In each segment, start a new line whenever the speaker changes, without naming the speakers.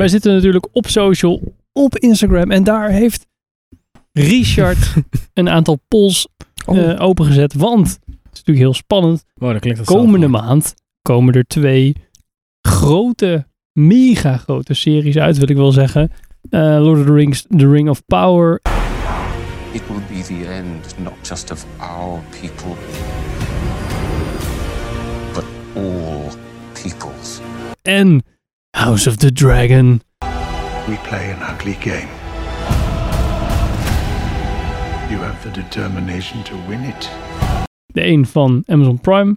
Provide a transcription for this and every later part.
Wij zitten natuurlijk op social, op Instagram. En daar heeft Richard een aantal polls
Oh.
eh, opengezet. Want, het is natuurlijk heel spannend.
Wow, dat klinkt als
Komende maand komen er twee grote, mega grote series uit, wil ik wel zeggen. Eh, Lord of the Rings, The Ring of Power.
It will be the end not just of our people, but all peoples.
En House of the Dragon.
We play an ugly game. You have the determination to win it.
De een van Amazon Prime.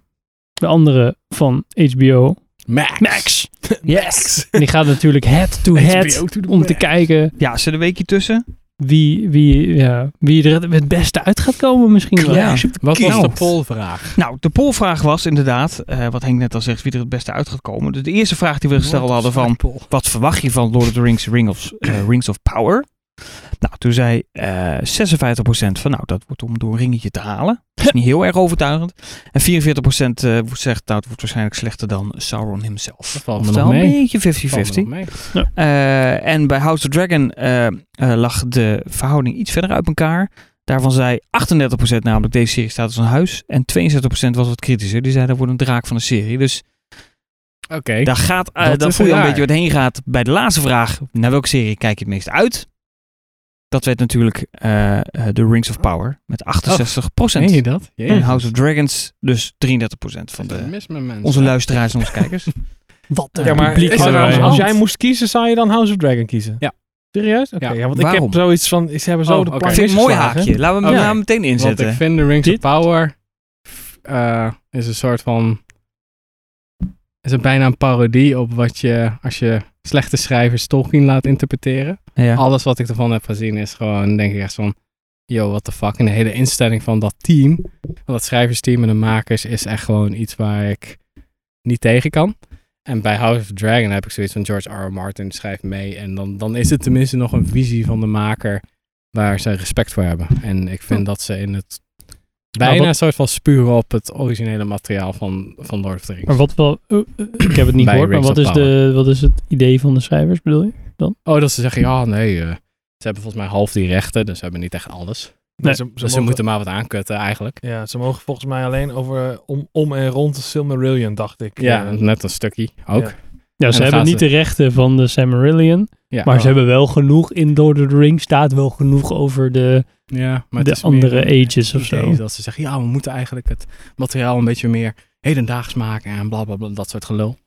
De andere van HBO
Max.
Max.
Yes.
En die gaat natuurlijk head-to-head
HBO to the
om te kijken
Ja, zit een weekje tussen.
Wie, wie, ja, wie er het beste uit gaat komen misschien wel.
Ja.
Wat was de polvraag?
Nou, de polvraag was inderdaad, eh, wat Henk net al zegt, wie er het beste uit gaat komen. Dus de eerste vraag die we gesteld hadden van, wat verwacht je van Lord of the Rings, Ring of, eh, Rings of Power? Nou, toen zei eh 56% van, nou, dat wordt om door een ringetje te halen. Dat is niet heel erg overtuigend. En 44% eh, zegt, nou, het wordt waarschijnlijk slechter dan Sauron himself.
Dat valt mee.
een beetje
Valt me
50-50.
nog mee.
Eh, en bij House of Dragon eh, eh, lag de verhouding iets verder uit elkaar. Daarvan zei 38% namelijk deze serie staat als een huis. En 62% was wat kritischer. Die zei dat wordt een draak van de serie. Dus
Oké.
daar gaat, eh,
Dat
voel je een beetje wat heen gaat. Bij de laatste vraag, naar welke serie kijk je het meest uit? Dat werd natuurlijk eh, eh, The Rings of Power met 68%.
Meen je dat?
En. House of Dragons dus 33% van de, onze luisteraars en onze kijkers.
Wat een
Ja, maar
publiek
is er als jij moest kiezen, zou je dan House of Dragon kiezen?
Ja.
Serieus? Oké,
Ja.
ja. want
Waarom?
ik heb zoiets van, ze hebben zo
Oh,
de
Ik vind het een mooi haakje. Laten we hem
Ja.
nou meteen
Want
inzetten.
ik vind de Rings
Dit-
of Power eh, is een soort van... Is het bijna een parodie op wat je, als je slechte schrijvers Tolkien laat interpreteren.
Ja.
Alles wat ik ervan heb gezien is gewoon, denk ik echt van... Yo, what the fuck. En de hele instelling van dat team, van dat schrijversteam en de makers, is echt gewoon iets waar ik niet tegen kan. En bij House of Dragon heb ik zoiets van George R. R. Martin schrijft mee. En dan, dan is het tenminste nog een visie van de maker waar ze respect voor hebben. En ik vind dat ze in het bijna
wat-
een soort van spuren op het originele materiaal van, van Lord of the Rings.
Maar wat wel, eh, eh, ik heb het niet
Bij
gehoord, maar
Rings
wat
of
is, de, wat is het idee van de schrijvers, bedoel je?
Oh, dat ze zeggen, ja, nee, eh, ze hebben volgens mij half die rechten, dus ze hebben niet echt alles.
Nee, ze, ze
dus ze moeten maar wat aankutten eigenlijk.
Ja, ze mogen volgens mij alleen over om, om en rond de Silmarillion, dacht ik.
Ja, net een stukje ook.
Ja.
Ja,
dan
ze hebben niet
ze-
de rechten van de Silmarillion,
Ja,
maar
oh,
ze hebben wel genoeg in Lord of the Rings, staat wel genoeg over de,
ja, maar
de andere ages of zo.
Dat ze zeggen, ja, we moeten eigenlijk het materiaal een beetje meer hedendaags maken en bla bla bla, dat soort gelul.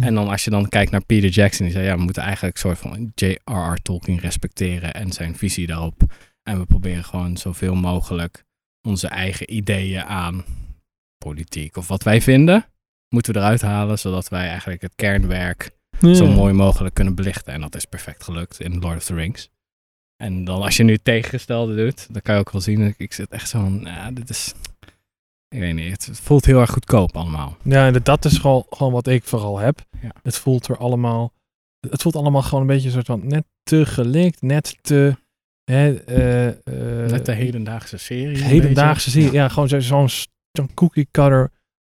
En dan als je dan kijkt naar Peter Jackson, die zei, ja, we moeten eigenlijk een soort van J.R.R. Tolkien respecteren en zijn visie daarop. En we proberen gewoon zoveel mogelijk onze eigen ideeën aan politiek of wat wij vinden, moeten we eruit halen, zodat wij eigenlijk het kernwerk
Ja.
zo mooi mogelijk kunnen belichten. En dat is perfect gelukt in Lord of the Rings. En dan als je nu het tegengestelde doet, dan kan je ook wel zien, ik, ik zit echt zo van, ja, dit is, ik weet niet, het, voelt heel erg goedkoop allemaal.
Ja, dat is gewoon, gewoon wat ik vooral heb.
Ja.
Het voelt er allemaal, het voelt allemaal gewoon een beetje een soort van net te gelikt, net te, hè, eh, eh,
Net de hedendaagse serie.
hedendaagse serie. Ja, gewoon zo- zo'n zo'n cookie cutter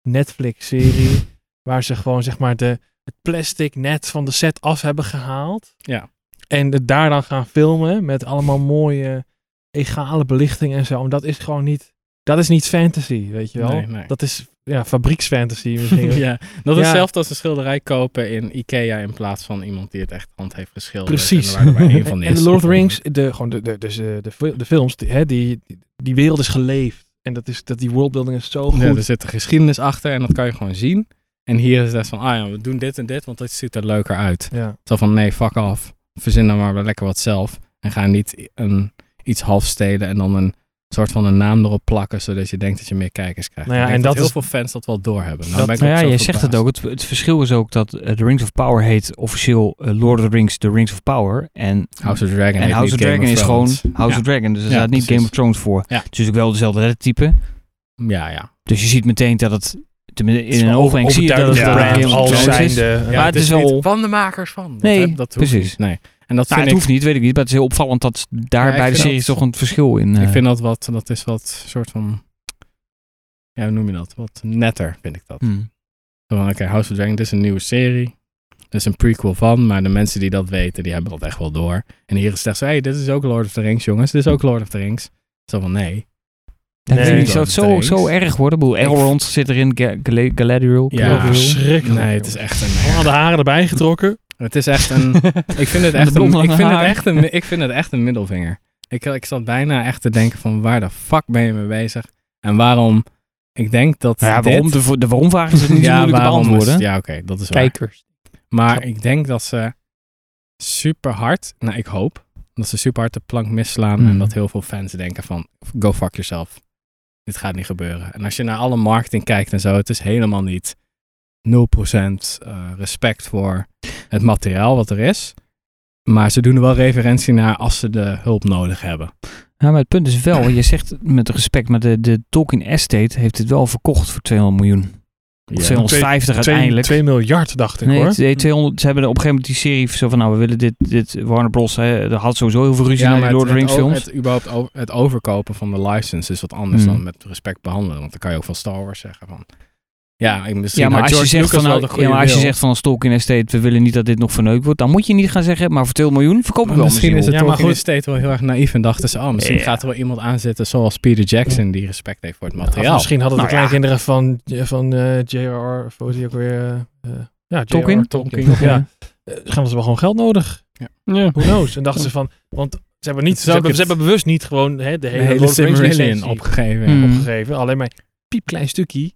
Netflix serie, waar ze gewoon zeg maar de, het plastic net van de set af hebben gehaald.
Ja.
En het daar dan gaan filmen met allemaal mooie egale belichting en zo. En dat is gewoon niet, dat is niet fantasy, weet je wel.
Nee, nee.
Dat is ja, fabrieksfantasy misschien.
ja, dat is
Ja.
hetzelfde als een schilderij kopen in Ikea in plaats van iemand die het echt hand heeft geschilderd.
Precies.
En waar maar één van is.
En de Lord of the Rings, de, gewoon de, de, dus, de, de films, die, hè, die, die wereld is geleefd. En dat is, dat die worldbuilding is zo goed.
Ja, er zit een geschiedenis achter en dat kan je gewoon zien. En hier is het van, ah ja, we doen dit en dit, want dit ziet er leuker uit.
ja.
Zo van, nee, fuck off. Verzin dan maar lekker wat zelf. En ga niet een, iets half stelen en dan een soort van een naam erop plakken, zodat je denkt dat je meer kijkers krijgt.
Nou ja, en dat
heel
is-
veel fans dat wel doorhebben. Nou
Dat-
Nou
ook
ja, je zegt het ook. Het, het verschil is ook dat eh, The Rings of Power heet officieel eh, Lord of the Rings, The Rings of Power. En,
House of Dragon
en House of
Game
Dragon is gewoon. House
Ja.
of Dragon. Dus er
Ja,
staat niet
precies.
Game of Thrones voor.
Ja.
Het is natuurlijk wel dezelfde lettertype.
Ja, ja.
Dus je ziet meteen dat het... In een oogwenk zie je dat het
brand als zijnde.
Ja,
Maar het is wel-
niet van de makers van. Dat,
Nee,
heb- dat hoeft
precies.
niet. Nee. En dat
Nou,
vind
het
ik,
hoeft niet, weet ik niet. Maar het is heel opvallend dat daar
Ja,
bij de series
dat-
toch een verschil in...
ik
eh,
vind dat wat, dat is wat soort van, ja, hoe noem je dat? Wat netter vind ik dat.
hmm.
Oké, House of Dragon, dit is een nieuwe serie. Er is een prequel van, maar de mensen die dat weten, die hebben dat echt wel door. En hier is het echt zo, hey, dit is ook Lord of the Rings, jongens. Dit is ook Lord of the Rings. Zo van, nee.
Ja,
Nee,
nee, zou het zo, zo erg worden? Ik bedoel, Elrond zit erin, Ga- Gala- Galadriel.
Ja,
verschrikkelijk.
Nee, het is echt een...
Allemaal de haren erbij getrokken.
Het is echt een... Ik vind het echt een, ik vind het echt een, ik vind het echt een middelvinger. Ik, ik zat bijna echt te denken van, waar de fuck ben je mee bezig? En waarom... Ik denk dat
ja,
dit-
waarom, de, de waarom vragen ze niet zo moeilijk te
waarom is-
beantwoorden.
Ja, oké, dat is waar.
Kijkers.
Maar ik denk dat ze super hard, nou ik hoop, dat ze super hard de plank misslaan
Hmm.
en dat heel veel fans denken van go fuck yourself. Dit gaat niet gebeuren. En als je naar alle marketing kijkt en zo, het is helemaal niet 0% eh, respect voor het materiaal wat er is. Maar ze doen er wel referentie naar als ze de hulp nodig hebben.
Ja, maar het punt is wel, je zegt met respect, maar de, de Tolkien Estate heeft het wel verkocht voor 200 miljoen. Of 250 uiteindelijk.
2 miljard, dacht ik
Nee,
hoor.
nee, 200, ze hebben op een gegeven moment die serie zo van, nou, we willen dit, dit Warner Bros. Hè, er had sowieso heel veel ruzie
Ja,
naar die Lord of the
het,
Rings films.
het, überhaupt over- het overkopen van de license is wat anders
Hmm.
dan met respect behandelen. Want dan kan je ook van Star Wars zeggen van... Ja, ik misschien
Ja, maar als je,
George
zegt
Lucas
van,
wel
nou,
de goede
ja, maar als je
wil.
zegt van als Tolkien Estate, we willen niet dat dit nog verneukt wordt, dan moet je niet gaan zeggen, maar voor 2 miljoen verkoop ik wel
misschien is het
Ja,
toch
maar
in de
goed.
state wel heel erg naïef en dachten ze, oh, misschien
Ja.
gaat er wel iemand aan zitten zoals Peter Jackson die respect heeft voor het
Of
materiaal.
misschien hadden de
Nou ja.
kleinkinderen van, van eh J.R.R. Of hoe heet die ook weer? eh, eh, ja, J.R.R.
Tolkien?
Tolkien. Ja. Eh, gaan ze wel gewoon geld nodig?
Ja.
Who knows? En dachten ze van, want ze hebben, niet, ze hebben, ze
het-
hebben bewust niet gewoon hè, de
de
hele,
hele
Lord of the Rings
Silmarillion
licentie
opgegeven.
Hmm.
opgegeven. Alleen maar een piepklein stukje.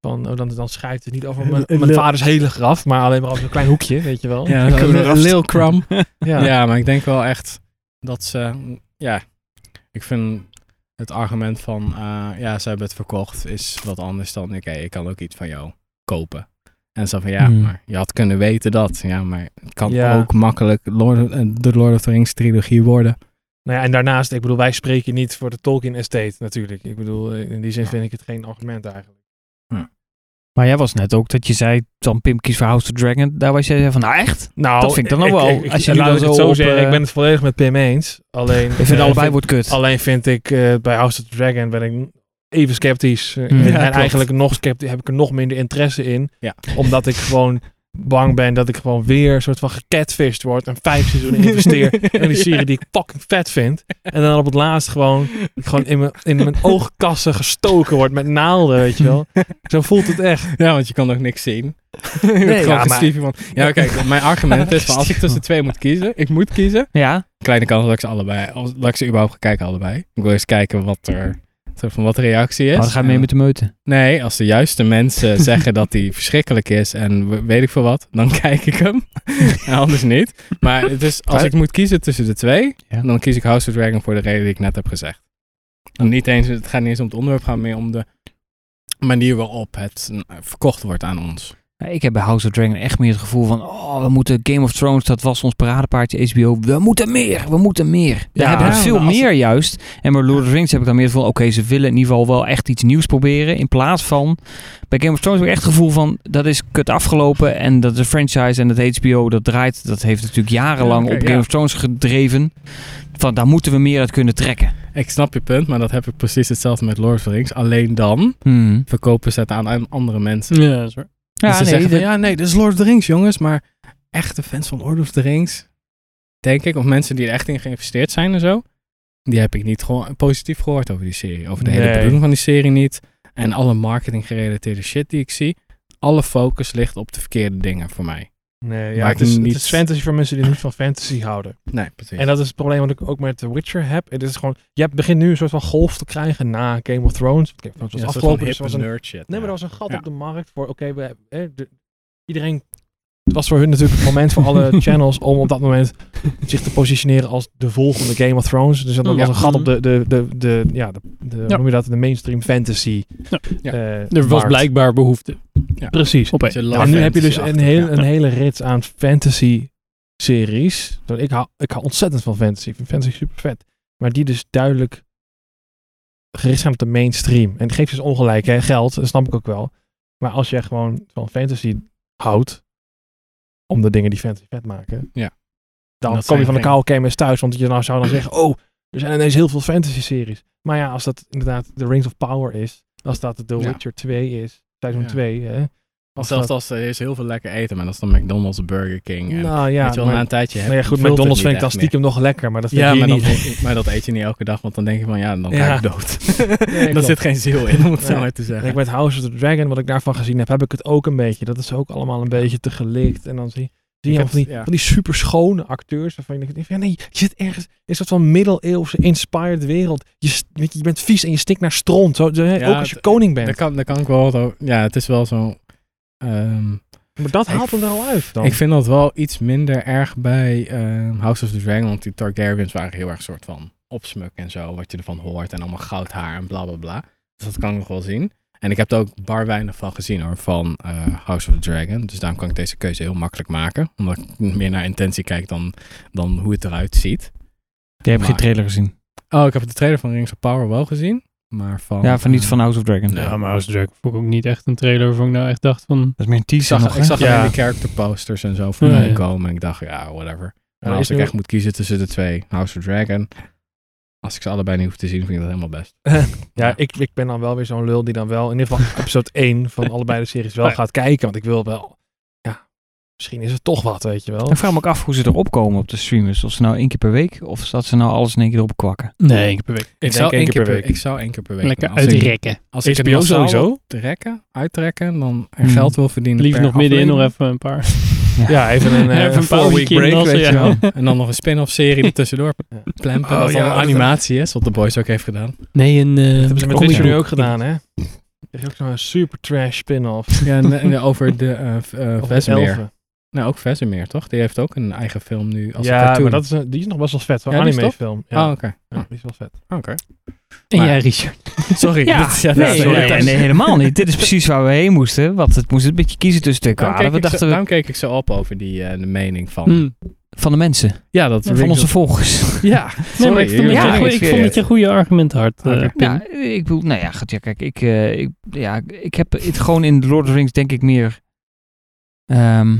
Van, oh, dan, dan schijt het niet over mijn, mijn
lil-
vaders hele graf, maar alleen maar over een klein hoekje, weet je wel.
Ja,
we
een Lil Crumb.
Ja.
Ja. maar ik denk wel echt dat ze, ja, ik vind het argument van, eh, ja, ze hebben het verkocht, is wat anders dan, oké, ik kan ook iets van jou kopen. En zo van, ja,
Hmm.
maar je had kunnen weten dat. Ja, maar het kan
Ja.
ook makkelijk Lord eh, de Lord of the Rings trilogie worden.
Nou ja, en daarnaast, ik bedoel, wij spreken niet voor de Tolkien Estate natuurlijk. Ik bedoel, eh, in die zin vind ik het geen argument eigenlijk.
Maar jij was net ook dat je zei, dan Pim kies voor House of the Dragon, daar was jij van, nou echt?
Nou,
Dat vind ik dan nog wel.
Ik,
Als je
laat ik het
zo
zo
op,
zeggen,
eh,
ik ben het volledig met Pim eens. Alleen,
Ik vind
eh,
allebei
vind-
wordt kut.
Alleen vind ik eh, bij House of the Dragon ben ik even sceptisch.
Hmm.
en
Ja,
eigenlijk nog sceptisch, heb ik er nog minder interesse in.
Ja.
Omdat ik gewoon bang ben dat ik gewoon weer een soort van gecatfished word. En vijf seizoenen investeer in die serie die ik fucking vet vind. En dan op het laatst gewoon, gewoon in, mijn, in mijn oogkassen gestoken wordt met naalden, weet je wel. Zo voelt het echt.
Ja, want je kan ook niks zien.
Nee, ja,
ja,
maar-
van, ja, kijk, mijn argument is van als ik tussen twee moet kiezen, ik moet kiezen.
Ja,
Kleine kans dat ik ze allebei, als, dat ik ze überhaupt ga kijken allebei. Ik wil eens kijken wat er, van wat de reactie is.
maar ga je mee
En-
met de meute.
Nee, als de juiste mensen zeggen dat hij verschrikkelijk is en we- weet ik veel wat, dan kijk ik hem. en anders niet. Maar het is, als ik moet kiezen tussen de twee,
Ja.
dan kies ik House of Dragon voor de reden die ik net heb gezegd. En niet eens, het gaat niet eens om het onderwerp, het gaat meer om de manier waarop het verkocht wordt aan ons.
Ja, Ik heb bij House of Dragon echt meer het gevoel van, oh, we moeten Game of Thrones, dat was ons paradepaardje HBO. We moeten meer, we moeten meer. Daar
Ja,
hebben we
maar
veel
als-
meer juist. En bij Lord of the Rings heb ik dan meer van, oké, ze willen in ieder geval wel echt iets nieuws proberen. In plaats van, bij Game of Thrones heb ik echt het gevoel van, dat is kut afgelopen. En dat de franchise en het HBO, dat draait, dat heeft natuurlijk jarenlang
Ja,
op Game
ja.
of Thrones gedreven. Van, daar moeten we meer uit kunnen trekken.
Ik snap je punt, maar dat heb ik precies hetzelfde met Lord of the Rings. Alleen dan
Hmm.
verkopen ze het aan aan andere mensen.
Ja, dat is waar.
Ja,
nee,
zeggen van, ja, nee, dit is Lord of the Rings, jongens. Maar echte fans van Lord of the Rings, denk ik, of mensen die er echt in geïnvesteerd zijn en zo, die heb ik niet gewoon positief gehoord over die serie. Over de hele bedoeling van die serie niet. En alle marketing gerelateerde shit die ik zie. Alle focus ligt op de verkeerde dingen voor mij.
Nee, ja, het, is,
niet-
het is fantasy voor mensen die niet van fantasy houden.
Nee, precies.
En dat is het probleem wat ik ook met The Witcher heb. Het is gewoon, je hebt- begint nu een soort van golf te krijgen na Game of Thrones. Game of Thrones was
ja,
afgelopen, dus was een
shit.
Nee, maar er was een gat
Ja.
op de markt voor, oké, we eh, de- iedereen... Het was voor hun natuurlijk het moment voor alle channels om op dat moment zich te positioneren als de volgende Game of Thrones. Dus dat
Ja.
was een gat op de, de, de, de, ja, de, de hoe
Ja.
noem je dat, de mainstream fantasy
Ja.
Ja.
eh,
Er was
markt.
blijkbaar behoefte.
Ja.
Precies. Ja, en nu heb je dus een, heel, een
ja.
hele rits aan fantasy series. Ik hou, ik hou ontzettend van fantasy. Ik vind fantasy super vet. Maar die dus duidelijk gericht zijn op de mainstream. En het geeft dus ongelijk, hè. Geld, dat snap ik ook wel. Maar als je gewoon van fantasy houdt, om de dingen die fantasy vet maken,
Ja.
dan kom je van de koude kermis thuis. Want je nou zou dan zeggen, oh, er zijn ineens heel veel fantasy series. Maar ja, als dat inderdaad The Rings of Power is, als dat The. Witcher 2 is, seizoen
Ja.
2, hè,
Zelfs
dat-
als er is heel veel lekker eten, maar dat is dan McDonald's, Burger King. En,
Nou ja,
weet je wel,
maar,
na een tijdje heb
ja, goed, McDonald's vind ik dan stiekem nog lekker, maar dat vind
Ja,
je
maar,
niet.
maar dat eet je niet elke dag, want dan denk je van ja, dan ga
Ja.
ik dood.
Nee,
er zit geen ziel in, om het zo maar te
En
zeggen.
ik met House of the Dragon, wat ik daarvan gezien heb, heb ik het ook een beetje. Dat is ook allemaal een beetje te gelikt. En dan zie, zie je van die,
ja.
van die super schone acteurs. Waarvan je denkt, ja, nee, je zit ergens in een soort van middeleeuwse inspired wereld. Je, je, je bent vies en je stikt naar stront. Zo,
Ja,
ook als je koning bent.
Daar kan, daar kan ik wel, zo- ja, het is wel zo... ehm,
maar dat haalt hem er al uit dan.
Ik vind dat wel iets minder erg bij ehm, House of the Dragon, want die Targaryens waren heel erg soort van opsmuk en zo, wat je ervan hoort en allemaal goud haar en bla bla bla. Dus dat kan ik nog wel zien. En ik heb er ook bar weinig van gezien hoor, van eh, House of the Dragon. Dus daarom kan ik deze keuze heel makkelijk maken. Omdat ik meer naar intentie kijk dan, dan hoe het eruit ziet.
Jij hebt geen trailer gezien.
Oh, ik heb de trailer van Rings of Power wel gezien. Maar van...
Ja, van niet
eh,
van House of Dragon.
Ja, maar House of Dragon vond ik ook niet echt een trailer waarvan ik nou echt dacht van...
Dat is meer een
Ik
teaser
zag,
nog,
ik zag
Ja.
de character posters en zo voorbij
Ja, ja.
komen. En ik dacht, ja, whatever. En als ik echt moet kiezen tussen de twee, House of Dragon. Als ik ze allebei niet hoef te zien, vind ik dat helemaal best.
Ja, ik, ik ben dan wel weer zo'n lul die dan wel in ieder geval episode 1 van allebei de series wel gaat kijken. Want ik wil wel, misschien is het toch wat, weet je wel.
Ik vraag me ook af hoe ze erop komen op de streamers. Of ze nou één keer per week, of dat ze nou alles in één keer erop kwakken.
Nee, één keer per week.
Ik
Ik zou,
één keer
keer
per
per, ik zou één keer per week
Lekker
ik-
uitrekken.
Als ik het
HBO sowieso?
trekken, uittrekken, dan er
Hmm.
geld wil verdienen
Liefst
per
nog middenin nog even een paar.
Ja, even een, eh,
Even een
four week break, weet je
ja.
wel.
En dan nog een spin-off serie er tussendoor
Ja.
plempen.
Oh,
dat
ja, dat-
een animatie is, wat de Boys ook heeft gedaan.
Nee, een...
Dat
eh
hebben ze met Witcher nu ook gedaan, hè? Er is ook zo'n super trash spin-off.
Ja, en, en over de eh eh. Nou, ook Vesemir, toch? Die heeft ook een eigen film nu als een
Ja,
cartoon.
maar dat is, een- die is nog best wel vet. Zo'n
Ja, die is
anime
tof?
film. Ja,
Oh, oké.
ja, die is wel vet.
Oké.
En
Maar-
jij, Richard.
Sorry.
Ja,
dit is- ja,
nee, nee, helemaal niet. Dit is precies waar we heen moesten. Want het moest een beetje kiezen tussen de kwaden.
keek,
We
ik zo,
dachten we,
daarom keek ik zo op over die, eh, de mening van...
Hmm.
van de mensen.
Ja, dat
Van onze
of-
volgers.
Ja, sorry.
maar ik vond,
Ja, ik
vond dat je goede eh,
Oké.
Pim.
Ja, ik bedoel, nou ja, goed, ja, kijk, ik, eh, ik, ja, ik heb het gewoon in Lord of the Rings denk ik meer ehm,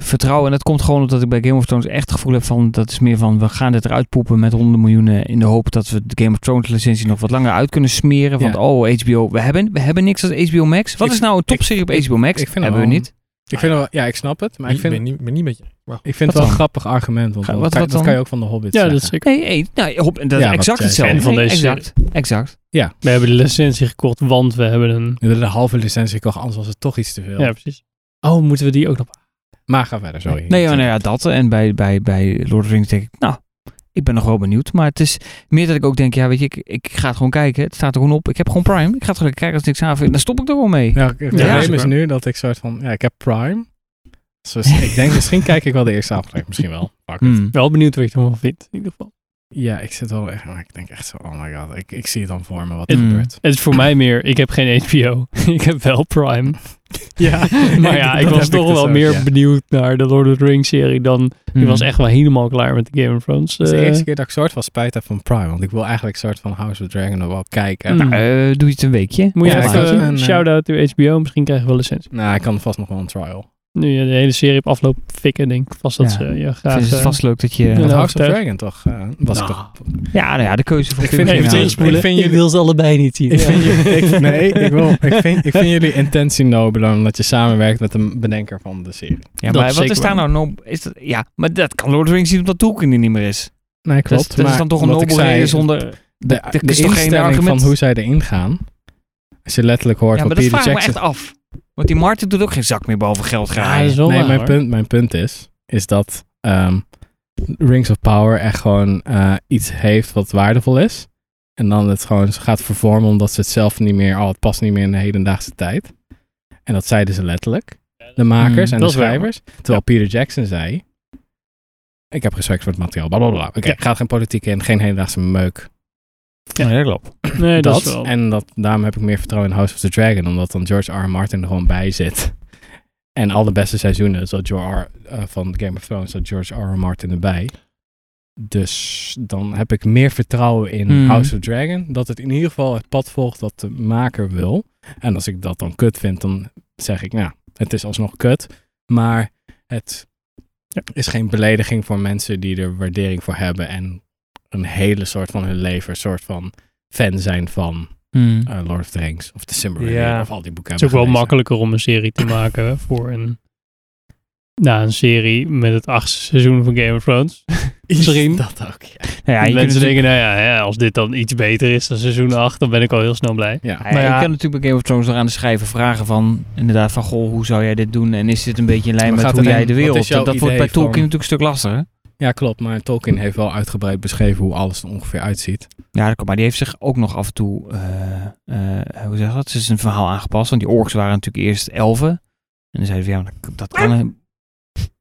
vertrouwen. En dat komt gewoon omdat ik bij Game of Thrones echt het gevoel heb van, dat is meer van, we gaan dit eruit poepen met honderden miljoenen in de hoop dat we de Game of Thrones licentie nog wat langer uit kunnen smeren. Want,
Ja.
oh, HBO, we hebben, we hebben niks als HBO Max. Wat
Ik-
is nou een topserie op HBO Max?
ik vind
hebben we niet.
Ik vind het wel, ja, ik snap het, maar ik
Ik
vind,
ben niet, ben niet met je.
Ik vind
Wat
het wel
dan?
een grappig argument, want
Ga-
dat,
wat-
kan,
wat
dat
dan?
kan je ook van de Hobbit
Ja,
zeggen.
dat is zeker.
Nee, nee, nou, Hob- dat
Ja,
is exact
jij
hetzelfde.
van
Nee,
deze
exact, exact.
We hebben de licentie gekocht, want we hebben een...
We hebben de halve licentie gekocht, anders was het toch iets te veel.
Ja, precies. Oh, moeten we die ook nog...
Maar ga verder, sorry.
Nee, maar nou ja, dat. En bij, bij, bij Lord of the Rings denk ik, nou, ik ben nog wel benieuwd. Maar het is meer dat ik ook denk, ja, weet je, ik, ik ga het gewoon kijken. Het staat er gewoon op. Ik heb gewoon Prime. Ik ga het gewoon kijken als ik niks aan vind. Dan stop ik er gewoon mee.
Ja, het
Ja,
probleem is nu dat ik soort van, ja, ik heb Prime. Dus ik denk, misschien kijk ik wel de eerste aflevering, misschien wel.
Hmm.
Wel benieuwd wat je ervan vindt, in ieder geval.
Ja, ik zit wel echt, maar ik denk echt zo, oh my god, ik, ik zie het dan voor me wat er
Mm.
gebeurt.
Het is voor mij meer, ik heb geen HBO. ik heb wel Prime.
Ja,
Maar ja, ik was toch wel meer benieuwd naar de Lord of the Rings serie dan...
Hmm.
Ik was echt wel helemaal klaar met de Game of Thrones.
Het is de
eh,
eerste keer dat ik soort van spijt heb van Prime, want ik wil eigenlijk soort van House of Dragon nog wel kijken.
Nou, eh, doe je het een weekje.
Moet je
Ja,
even
een, eh,
shout-out to HBO, misschien krijg je wel licentie.
Nou, ik kan vast nog wel een trial.
Nu je de hele serie op afloop fikken, denk ik vast dat
Ja.
ze je
Ik
graag...
vind het
eh,
vast leuk dat je...
Ja, nou,
House of. Dragon toch, eh, was
Nou.
toch...
Ja, nou ja, de keuze van
Ik vind-
is
ik
nou-
vind- ik vind jullie-
wil ze allebei niet zien.
Ik vind, ik, nee, ik, wil, ik, vind, ik vind jullie intentie nobeler omdat je samenwerkt met de bedenker van de serie.
Ja,
Dat
maar
is
wat is daar nou... no- Is dat, ja, maar dat kan Lord of the Rings zien omdat Tolkien er niet meer is.
Nee,
Dat, is- dat is dan toch een nobel reden zonder...
De,
dat
de,
is toch geen
instelling
argument?
van hoe zij erin gaan. Als je letterlijk hoort
Ja, maar
wat
dat
Peter
vraag ik me
Jackson...
echt af. Want die Martin doet ook geen zak meer boven geld
Ja,
gaan.
nee,
waar,
mijn
hoor.
punt, mijn punt is, is dat ehm, Rings of Power echt gewoon eh, iets heeft wat waardevol is. En dan het gewoon gaat vervormen omdat ze het zelf niet meer, oh het past niet meer in de hedendaagse tijd. En dat zeiden ze letterlijk, de makers
Mm,
en de schrijvers. Terwijl Peter Jackson zei, ik heb respect voor het materiaal, bla bla bla. Oké,
Ja.
gaat geen politiek in, geen hedendaagse meuk.
Ja, dat klopt.
Nee, dat,
dat,
is wel...
en dat, daarom heb ik meer vertrouwen in House of the Dragon, omdat dan George R. R. Martin er gewoon bij zit. En al de beste seizoenen zat George R. eh, van Game of Thrones zat George R. R. Martin erbij. Dus dan heb ik meer vertrouwen in
Hmm.
House of Dragon. Dat het in ieder geval het pad volgt dat de maker wil. En als ik dat dan kut vind, dan zeg ik, nou, het is alsnog kut. Maar het is geen belediging voor mensen die er waardering voor hebben. En een hele soort van hun leven, een soort van fan zijn van
Hmm.
eh, Lord of the Rings of The Silmarillion
Ja.
of al die boeken
Het is ook wel makkelijker om een serie te maken voor een, nou, een serie met het achtste seizoen van Game of Thrones. Misschien.
Dat ook, ja.
Nou ja, je
Mensen denken, nou ja, hè, als dit dan iets beter is dan seizoen 8, dan ben ik al heel snel blij.
ja.
Ja,
Nou ja.
Je kan natuurlijk bij Game of Thrones nog aan de schrijver vragen van, inderdaad, van goh, hoe zou jij dit doen? En is dit een beetje in lijn
Maar
met
gaat
hoe jij de wereld... Dat wordt bij Tolkien natuurlijk een stuk lastiger.
Ja, klopt. Maar Tolkien heeft wel uitgebreid beschreven hoe alles er ongeveer uitziet.
Ja, dat kan, maar die heeft zich ook nog af en toe, eh, eh, hoe zeg je dat? Ze is een verhaal aangepast, want die orks waren natuurlijk eerst elfen. En dan zeiden we, ja, dat, kan...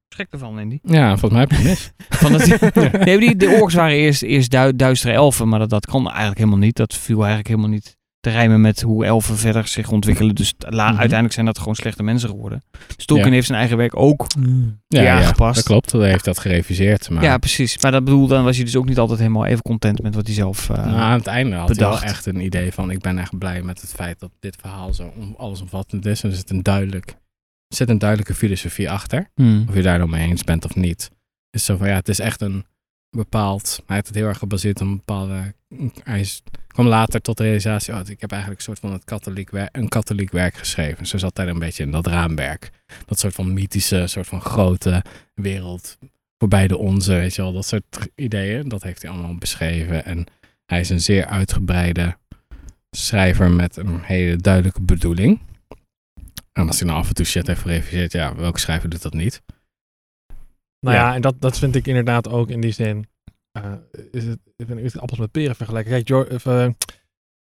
Schrik ervan, Andy.
Ja, volgens mij heb je mis.
Van dat, nee, die, de orks waren eerst, eerst du- duistere elfen, maar dat, dat kon eigenlijk helemaal niet. Dat viel eigenlijk helemaal niet te rijmen met hoe elfen verder zich ontwikkelen. Dus la-
Mhm.
uiteindelijk zijn dat gewoon slechte mensen geworden. Dus Tolkien
Ja.
heeft zijn eigen werk ook
Ja,
weer
ja,
aangepast.
dat klopt. Hij heeft dat gereviseerd. Maar
Ja, precies. Maar dat bedoel, dan was hij dus ook niet altijd helemaal even content met wat hij zelf... eh,
nou, aan het einde had hij
bedacht.
wel echt een idee van... ik ben echt blij met het feit dat dit verhaal zo om- allesomvattend is. En er zit een, duidelijk, er zit een duidelijke filosofie achter.
hmm.
Of je daar dan mee eens bent of niet. is zo van ja, het is echt een bepaald. Hij heeft het heel erg gebaseerd op een bepaalde. Hij is, kwam later tot de realisatie: oh, ik heb eigenlijk een soort van het katholiek werk, een katholiek werk geschreven. Zo zat hij een beetje in dat raamwerk. Dat soort van mythische, soort van grote wereld voorbij de onze, weet je wel. Dat soort ideeën, dat heeft hij allemaal beschreven. En hij is een zeer uitgebreide schrijver met een hele duidelijke bedoeling. En als hij nou af en toe shit heeft gereviseerd, ja, welke schrijver doet dat niet?
Nou
Ja.
ja, en dat, dat vind ik inderdaad ook in die zin. eh, is het, ik ben het appels met peren vergelijken. Kijk, Jor, of, eh,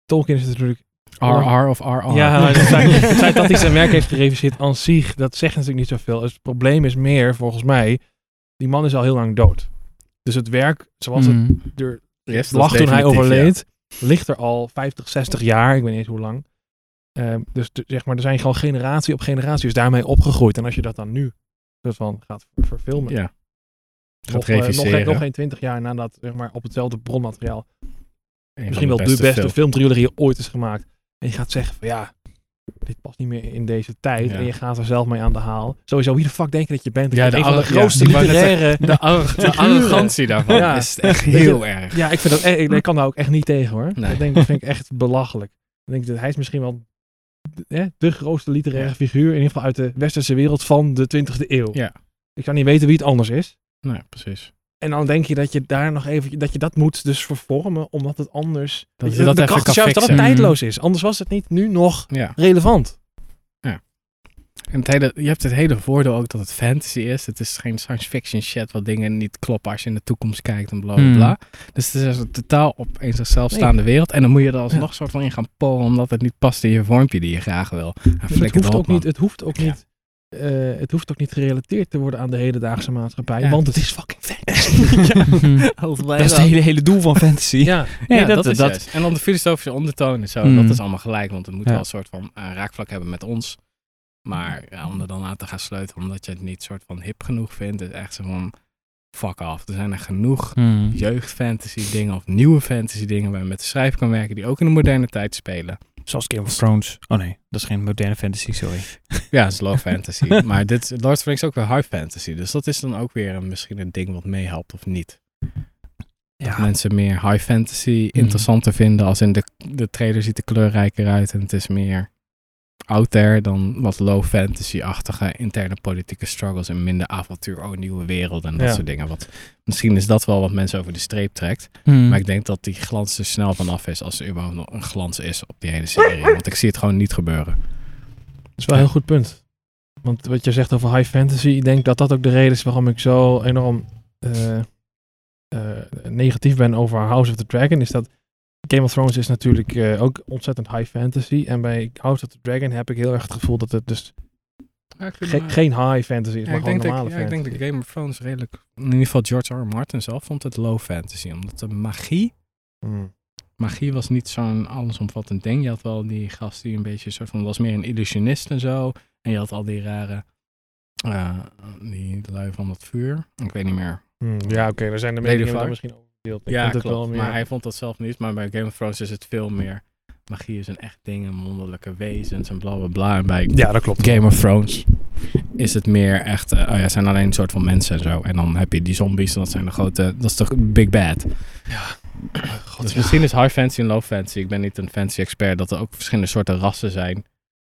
Tolkien is natuurlijk.
RR of RR.
Ja, het feit, het feit dat hij zijn werk heeft gereviseerd aan zich, dat zegt natuurlijk niet zoveel. Het probleem is meer, volgens mij, die man is al heel lang dood. Dus het werk, zoals het
Hmm.
er
Yes,
lag toen hij overleed, ligt er al 50, 60 jaar. Ik weet niet eens hoe lang. Ehm, dus de- zeg maar, er zijn gewoon generatie op generatie is daarmee opgegroeid. En als je dat dan nu van gaat ver- verfilmen,
Ja. Gaat
nog, eh, nog, geen, nog geen 20 jaar nadat zeg maar, op hetzelfde bronmateriaal misschien wel de beste
film.
filmtrilogie ooit is gemaakt. En je gaat zeggen van ja, dit past niet meer in deze tijd.
Ja.
En je gaat er zelf mee aan de haal. Sowieso, wie de fuck denk je dat je bent?
Ja, de
de
arro- ja,
literaire...
De, arrogantie daarvan
Ja.
is echt
je,
heel erg.
Ja, ik, vind dat, eh, ik, ik kan daar ook echt niet tegen hoor.
Nee.
Ik denk, dat vind ik echt belachelijk. Ik denk dat hij is misschien wel de, de grootste literaire figuur, in ieder geval uit de westerse wereld van de 20e eeuw.
Ja.
Ik zou niet weten wie het anders is.
Nee, precies.
En dan denk je dat je daar nog even, dat je dat moet dus vervormen, omdat het anders,
Dat
je,
je dat
de kracht juist dat het tijdloos is. Anders was het niet nu nog
Ja.
relevant.
En het hele, je hebt het hele voordeel ook dat het fantasy is. Het is geen science fiction shit wat dingen niet kloppen als je in de toekomst kijkt en bla bla
Hmm.
bla. Dus het is een totaal op een zichzelf
Nee.
staande wereld. En dan moet je er alsnog
Ja.
soort van in gaan poren omdat het niet past in je vormpje die je graag wil. En
het, hoeft ook
man.
niet, het hoeft ook
Ja.
niet. eh, het hoeft ook niet gerelateerd te worden aan de hedendaagse maatschappij,
Ja,
want het is fucking fantasy.
Dat is het hele, hele doel van fantasy.
ja,
Nee,
ja,
dat-
dat, is
dat-
juist. En dan de filosofische ondertoon en zo,
Mm.
dat is allemaal gelijk. Want het moet
Ja.
wel een soort van eh, raakvlak hebben met ons. Maar ja, om er dan aan te gaan sleutelen omdat je het niet soort van hip genoeg vindt, is echt zo van fuck off. Er zijn er genoeg
Hmm.
jeugdfantasy dingen of nieuwe fantasy dingen waar je met de schrijver kan werken die ook in de moderne tijd spelen.
Zoals Game of Thrones. Oh nee, dat is geen moderne fantasy, sorry.
Ja, het is low fantasy. maar dit Lord of the Rings is ook weer high fantasy. Dus dat is dan ook weer een, misschien een ding wat meehelpt of niet. Dat mensen meer high fantasy interessanter vinden als in de, de trailer ziet er kleurrijker uit en het is meer out there dan wat low fantasy-achtige interne politieke struggles en minder avontuur, oh nieuwe wereld en dat
Ja.
soort dingen. Wat, misschien is dat wel wat mensen over de streep trekt.
Hmm.
Maar ik denk dat die glans er snel vanaf is als er überhaupt nog een glans is op die hele serie. Want ik zie het gewoon niet gebeuren.
Dat is wel een heel goed punt. Want wat je zegt over high fantasy, ik denk dat dat ook de reden is waarom ik zo enorm eh, eh, negatief ben over House of the Dragon. Is dat Game of Thrones is natuurlijk eh, ook ontzettend high fantasy. En bij House of the Dragon heb ik heel erg het gevoel dat het dus ge- geen high fantasy is,
Ja,
maar
ik,
gewoon
denk dat,
normale
ja, ik denk dat Game of Thrones redelijk... In ieder geval George R. R. Martin zelf vond het low fantasy. Omdat de magie...
Hmm.
Magie was niet zo'n allesomvattend ding. Je had wel die gast die een beetje soort van... Was meer een illusionist en zo. En je had al die rare... eh, die lui van het vuur. Ik weet niet meer.
Hmm, Ja, oké, daar zijn de meningen misschien over Ik
ja, klopt.
wel meer...
Maar hij vond dat zelf niet. Maar bij Game of Thrones is het veel meer... Magie is een echt ding. En wonderlijke wezens en bla bla bla. En bij
Ja, dat klopt.
Game of Thrones is het meer echt, eh, oh ja, zijn alleen een soort van mensen en zo. En dan heb je die zombies, en dat zijn de grote, dat is toch Big Bad.
god.
Dus
ja.
misschien is high fantasy en low fantasy. Ik ben niet een fantasy expert. Dat er ook verschillende soorten rassen zijn.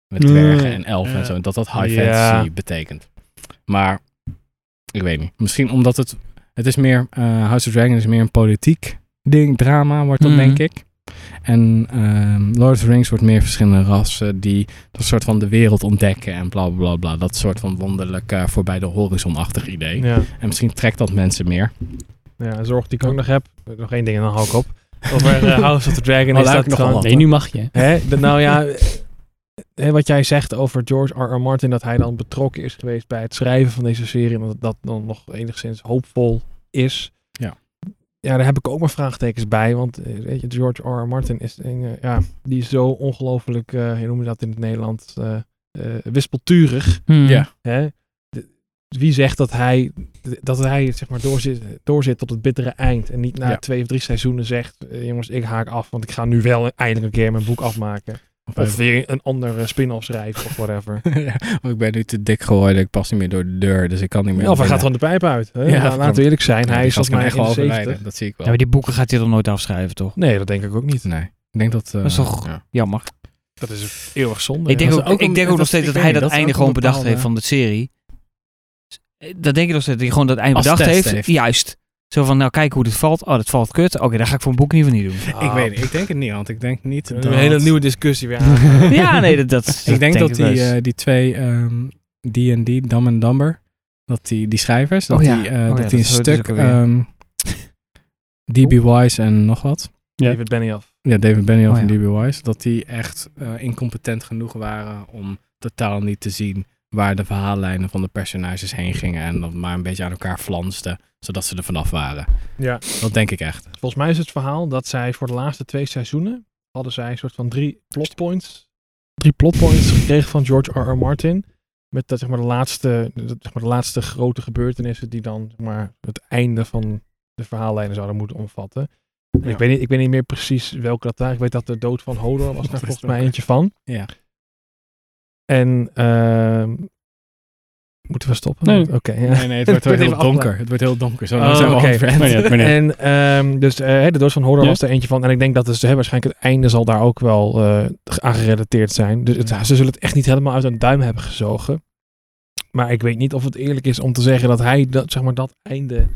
Met
Mm.
dwergen en elfen en
Ja.
zo. Dat dat high
Ja.
fantasy betekent. Maar, ik weet niet. Misschien omdat het... Het is meer... eh, House of Dragon is meer een politiek ding, drama wordt dat,
Mhm.
denk ik. En ehm, Lord of the Rings wordt meer verschillende rassen die dat soort van de wereld ontdekken en bla bla bla. bla. Dat soort van wonderlijk eh, voorbij de horizon-achtig idee.
Ja.
En misschien trekt dat mensen meer.
ja, zorg die ik ook nog heb. Nog één ding en dan hou ik op. Over eh, House of the Dragon
Oh,
is dat
nog wel
gewoon...
wat.
Nee, nu mag je.
Hè? De- nou ja, hè, wat jij zegt over George R. R. Martin, dat hij dan betrokken is geweest bij het schrijven van deze serie, en dat dat dan nog enigszins hoopvol is.
Ja.
Ja, daar heb ik ook mijn vraagtekens bij, want eh, weet je, George R. R. Martin is, een, eh, ja, die is zo ongelooflijk, eh hoe noem je dat in het Nederlands, eh, eh, wispelturig.
Hmm.
Ja.
Hè? De- wie zegt dat hij, dat hij zeg maar, doorzit, doorzit tot het bittere eind en niet na
Ja.
twee of drie seizoenen zegt, jongens, ik haak af, want ik ga nu wel eindelijk een keer mijn boek afmaken. Of weer een andere spin-off schrijven of whatever.
ja, want ik ben nu te dik geworden. Ik pas niet meer door de deur, dus ik kan niet meer.
of hij gaat gewoon de pijp uit. Hè?
Ja,
Ja,
dat
laten we eerlijk zijn.
Ja,
hij is volgens mij
echt overlijden.
70.
Dat zie ik wel.
Ja, maar die boeken gaat hij dan nooit afschrijven, toch?
Nee, dat denk ik ook niet.
Nee, ik denk dat. eh,
Dat is toch-
ja.
Jammer.
Dat is eeuwig zonde.
Ik denk ook,
ook
ik denk ook nog steeds dat hij dat einde gewoon bedacht heeft van de serie. Dat denk ik nog steeds, dat hij gewoon dat eind
Als
bedacht
test
heeft.
heeft.
Juist. Zo van, nou kijk hoe dit valt. Oh, dat valt kut. Oké, daar ga ik voor een boek in ieder geval niet doen.
Ik weet niet. Ik denk het niet, want ik denk niet
Een hele nieuwe discussie weer aan.
ja, nee, dat, dat
Ik denk dat die, eh, die twee, ehm D&D, Dam en Dumber, dat die, die schrijvers, dat
Oh ja.
die,
Oh ja,
dat
dat
die een
is
stuk,
alweer.
ehm D.B. Wise en nog wat,
Ja.
David Benioff.
ja, David Benioff
Oh ja.
en D.B. Wise, dat die echt eh, incompetent genoeg waren om totaal niet te zien waar de verhaallijnen van de personages heen gingen en dat maar een beetje aan elkaar flansten, zodat ze er vanaf waren.
Ja.
Dat denk ik echt.
Volgens mij is het verhaal dat zij voor de laatste twee seizoenen hadden zij een soort van drie plotpoints, drie plotpoints gekregen van George R. R. Martin. Met dat, zeg maar, de, laatste, zeg maar, de laatste grote gebeurtenissen die dan zeg maar, het einde van de verhaallijnen zouden moeten omvatten.
Ja.
Ik, weet niet, ik weet niet meer precies welke dat waren. Ik weet dat de dood van Hodor was daar volgens mij eentje van.
Ja.
En ehm, moeten we stoppen?
Nee.
Oké. ja.
Nee, nee, het wordt heel donker. Het wordt heel donker. Zo
Oh,
zijn we
uit.
En ehm, dus eh, de dood van
Ja.
was er eentje van. En ik denk dat dus, hè, waarschijnlijk het einde zal daar ook wel eh aan gerelateerd zijn. Dus het-
Ja.
ze zullen het echt niet helemaal uit een duim hebben gezogen. Maar ik weet niet of het eerlijk is om te zeggen dat hij dat, zeg maar, dat einde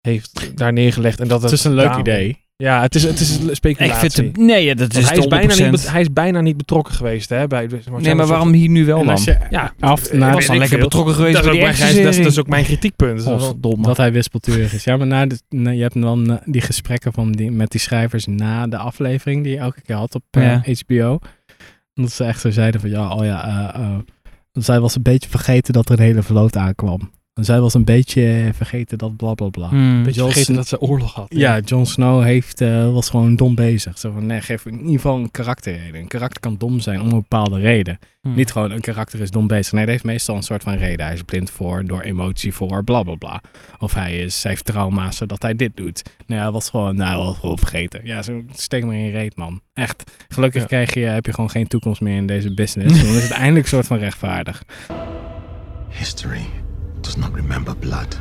heeft daar neergelegd. En dat
Het is een leuk
daarom-
idee.
Ja, het is, het is een
Ik
speculatie.
vind het... Nee, ja, dat is
hij, is bijna niet,
100%.
bet- hij is bijna niet betrokken geweest. Hè, bij, maar,
Nee, maar waarom hier nu wel dan?
je
Ja,
af
eh,
na
was dan
ik
lekker
veel.
betrokken geweest
Dat is,
bij
ook
die
dat is
serie.
dus ook mijn kritiekpunt. Dat
dat hij wispelturig is. Ja, maar na de, na- je hebt dan eh, die gesprekken van die, met die schrijvers na de aflevering die je elke keer had op eh,
Ja.
HBO. Dat ze echt zo zeiden van ja, oh ja, eh, eh, zij was een beetje vergeten dat er een hele vloot aankwam. En zij was een beetje vergeten dat bla bla bla.
Hmm.
Beetje vergeten dat ze oorlog had.
Ja, Jon Snow heeft, eh, was gewoon dom bezig. Zo van, nee, geef in ieder geval een karakterreden. Een karakter kan dom zijn om een bepaalde reden.
Hmm.
Niet gewoon een karakter is dom bezig. Nee, hij heeft meestal een soort van reden. Hij is blind voor, door emotie voor, bla bla bla. Of hij, is, hij heeft trauma's zodat hij dit doet. Nee, hij was gewoon, nou, was gewoon vergeten. Ja, zo steek maar in je reet, man. Echt. Gelukkig
Ja.
krijg je, heb je gewoon geen toekomst meer in deze business. Dan is het eindelijk een soort van rechtvaardig.
History does not remember blood.